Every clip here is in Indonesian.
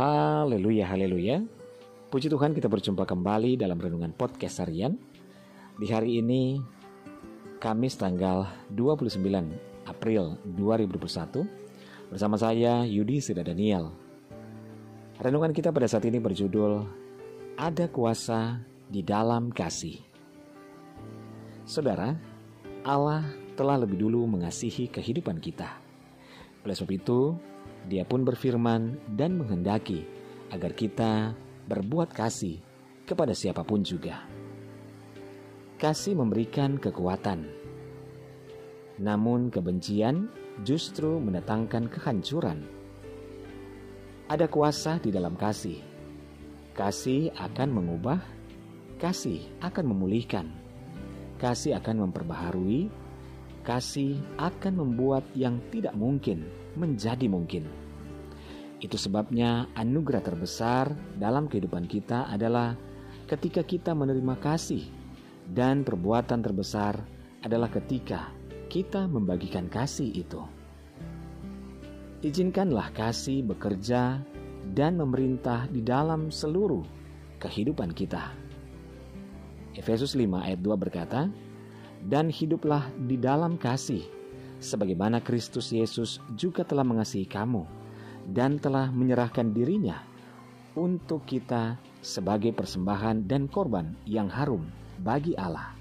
Haleluya, haleluya. Puji Tuhan kita berjumpa kembali dalam Renungan Podcast Harian. Di hari ini, Kamis tanggal 29 April 2021, bersama saya Yudi Sida Daniel. Renungan kita pada saat ini berjudul Ada Kuasa di Dalam Kasih. Saudara, Allah telah lebih dulu mengasihi kehidupan kita. Oleh sebab itu, dia pun berfirman dan menghendaki agar kita berbuat kasih kepada siapa pun juga. Kasih memberikan kekuatan, namun kebencian justru mendatangkan kehancuran. Ada kuasa di dalam kasih. Kasih akan mengubah, kasih akan memulihkan, kasih akan memperbaharui, kasih akan membuat yang tidak mungkin menjadi mungkin. Itu sebabnya anugerah terbesar dalam kehidupan kita adalah ketika kita menerima kasih, dan perbuatan terbesar adalah ketika kita membagikan kasih itu. Izinkanlah kasih bekerja dan memerintah di dalam seluruh kehidupan kita. Efesus 5 ayat 2 berkata, "Dan hiduplah di dalam kasih, sebagaimana Kristus Yesus juga telah mengasihi kamu dan telah menyerahkan dirinya untuk kita sebagai persembahan dan korban yang harum bagi Allah.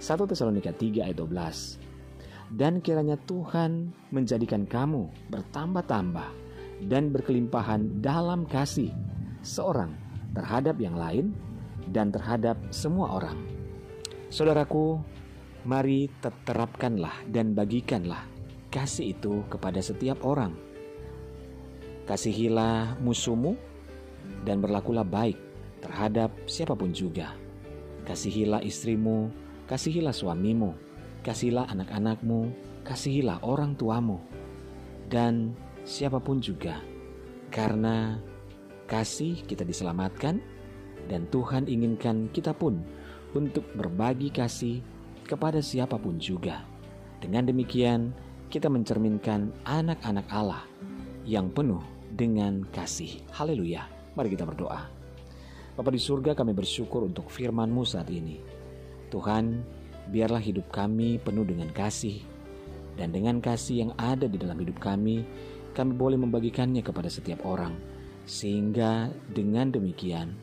1 Tesalonika 3 ayat 12 Dan kiranya Tuhan menjadikan kamu bertambah-tambah dan berkelimpahan dalam kasih seorang terhadap yang lain dan terhadap semua orang. Saudaraku, Mari terapkanlah dan bagikanlah kasih itu kepada setiap orang. Kasihilah musuhmu dan berlakulah baik terhadap siapa pun juga. Kasihilah istrimu, kasihilah suamimu, kasihilah anak-anakmu, kasihilah orang tuamu, dan siapa pun juga. Karena kasih kita diselamatkan dan Tuhan inginkan kita pun untuk berbagi kasih kepada siapa pun juga. Dengan demikian, kita mencerminkan anak-anak Allah yang penuh dengan kasih. Haleluya. Mari kita berdoa. Bapa di surga kami bersyukur untuk firman-Mu saat ini. Tuhan, biarlah hidup kami penuh dengan kasih. Dan dengan kasih yang ada di dalam hidup kami, kami boleh membagikannya kepada setiap orang. Sehingga dengan demikian,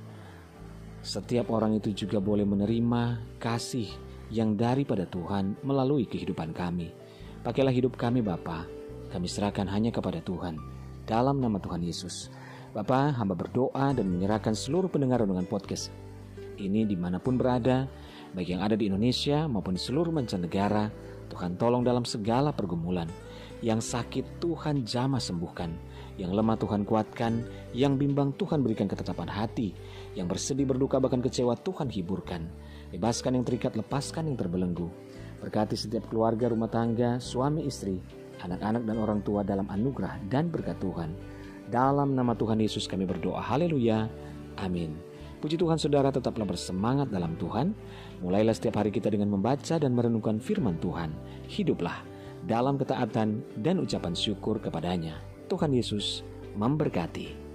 setiap orang itu juga boleh menerima kasih yang daripada Tuhan melalui kehidupan kami. Pakailah hidup kami Bapa, kami serahkan hanya kepada Tuhan. Dalam nama Tuhan Yesus. Bapa, hamba berdoa dan menyerahkan seluruh pendengar dengan podcast ini di mana pun berada, baik yang ada di Indonesia maupun di seluruh mancanegara, Tuhan tolong dalam segala pergumulan. Yang sakit Tuhan jamah sembuhkan, yang lemah Tuhan kuatkan, yang bimbang Tuhan berikan ketetapan hati, yang bersedih berduka bahkan kecewa Tuhan hiburkan. Bebaskan yang terikat, lepaskan yang terbelenggu. Berkati setiap keluarga rumah tangga, suami istri, anak-anak dan orang tua dalam anugerah dan berkat Tuhan. Dalam nama Tuhan Yesus kami berdoa. Haleluya. Amin. Puji Tuhan saudara tetaplah bersemangat dalam Tuhan. Mulailah setiap hari kita dengan membaca dan merenungkan firman Tuhan. Hiduplah dalam ketaatan dan ucapan syukur kepadanya. Tuhan Yesus memberkati.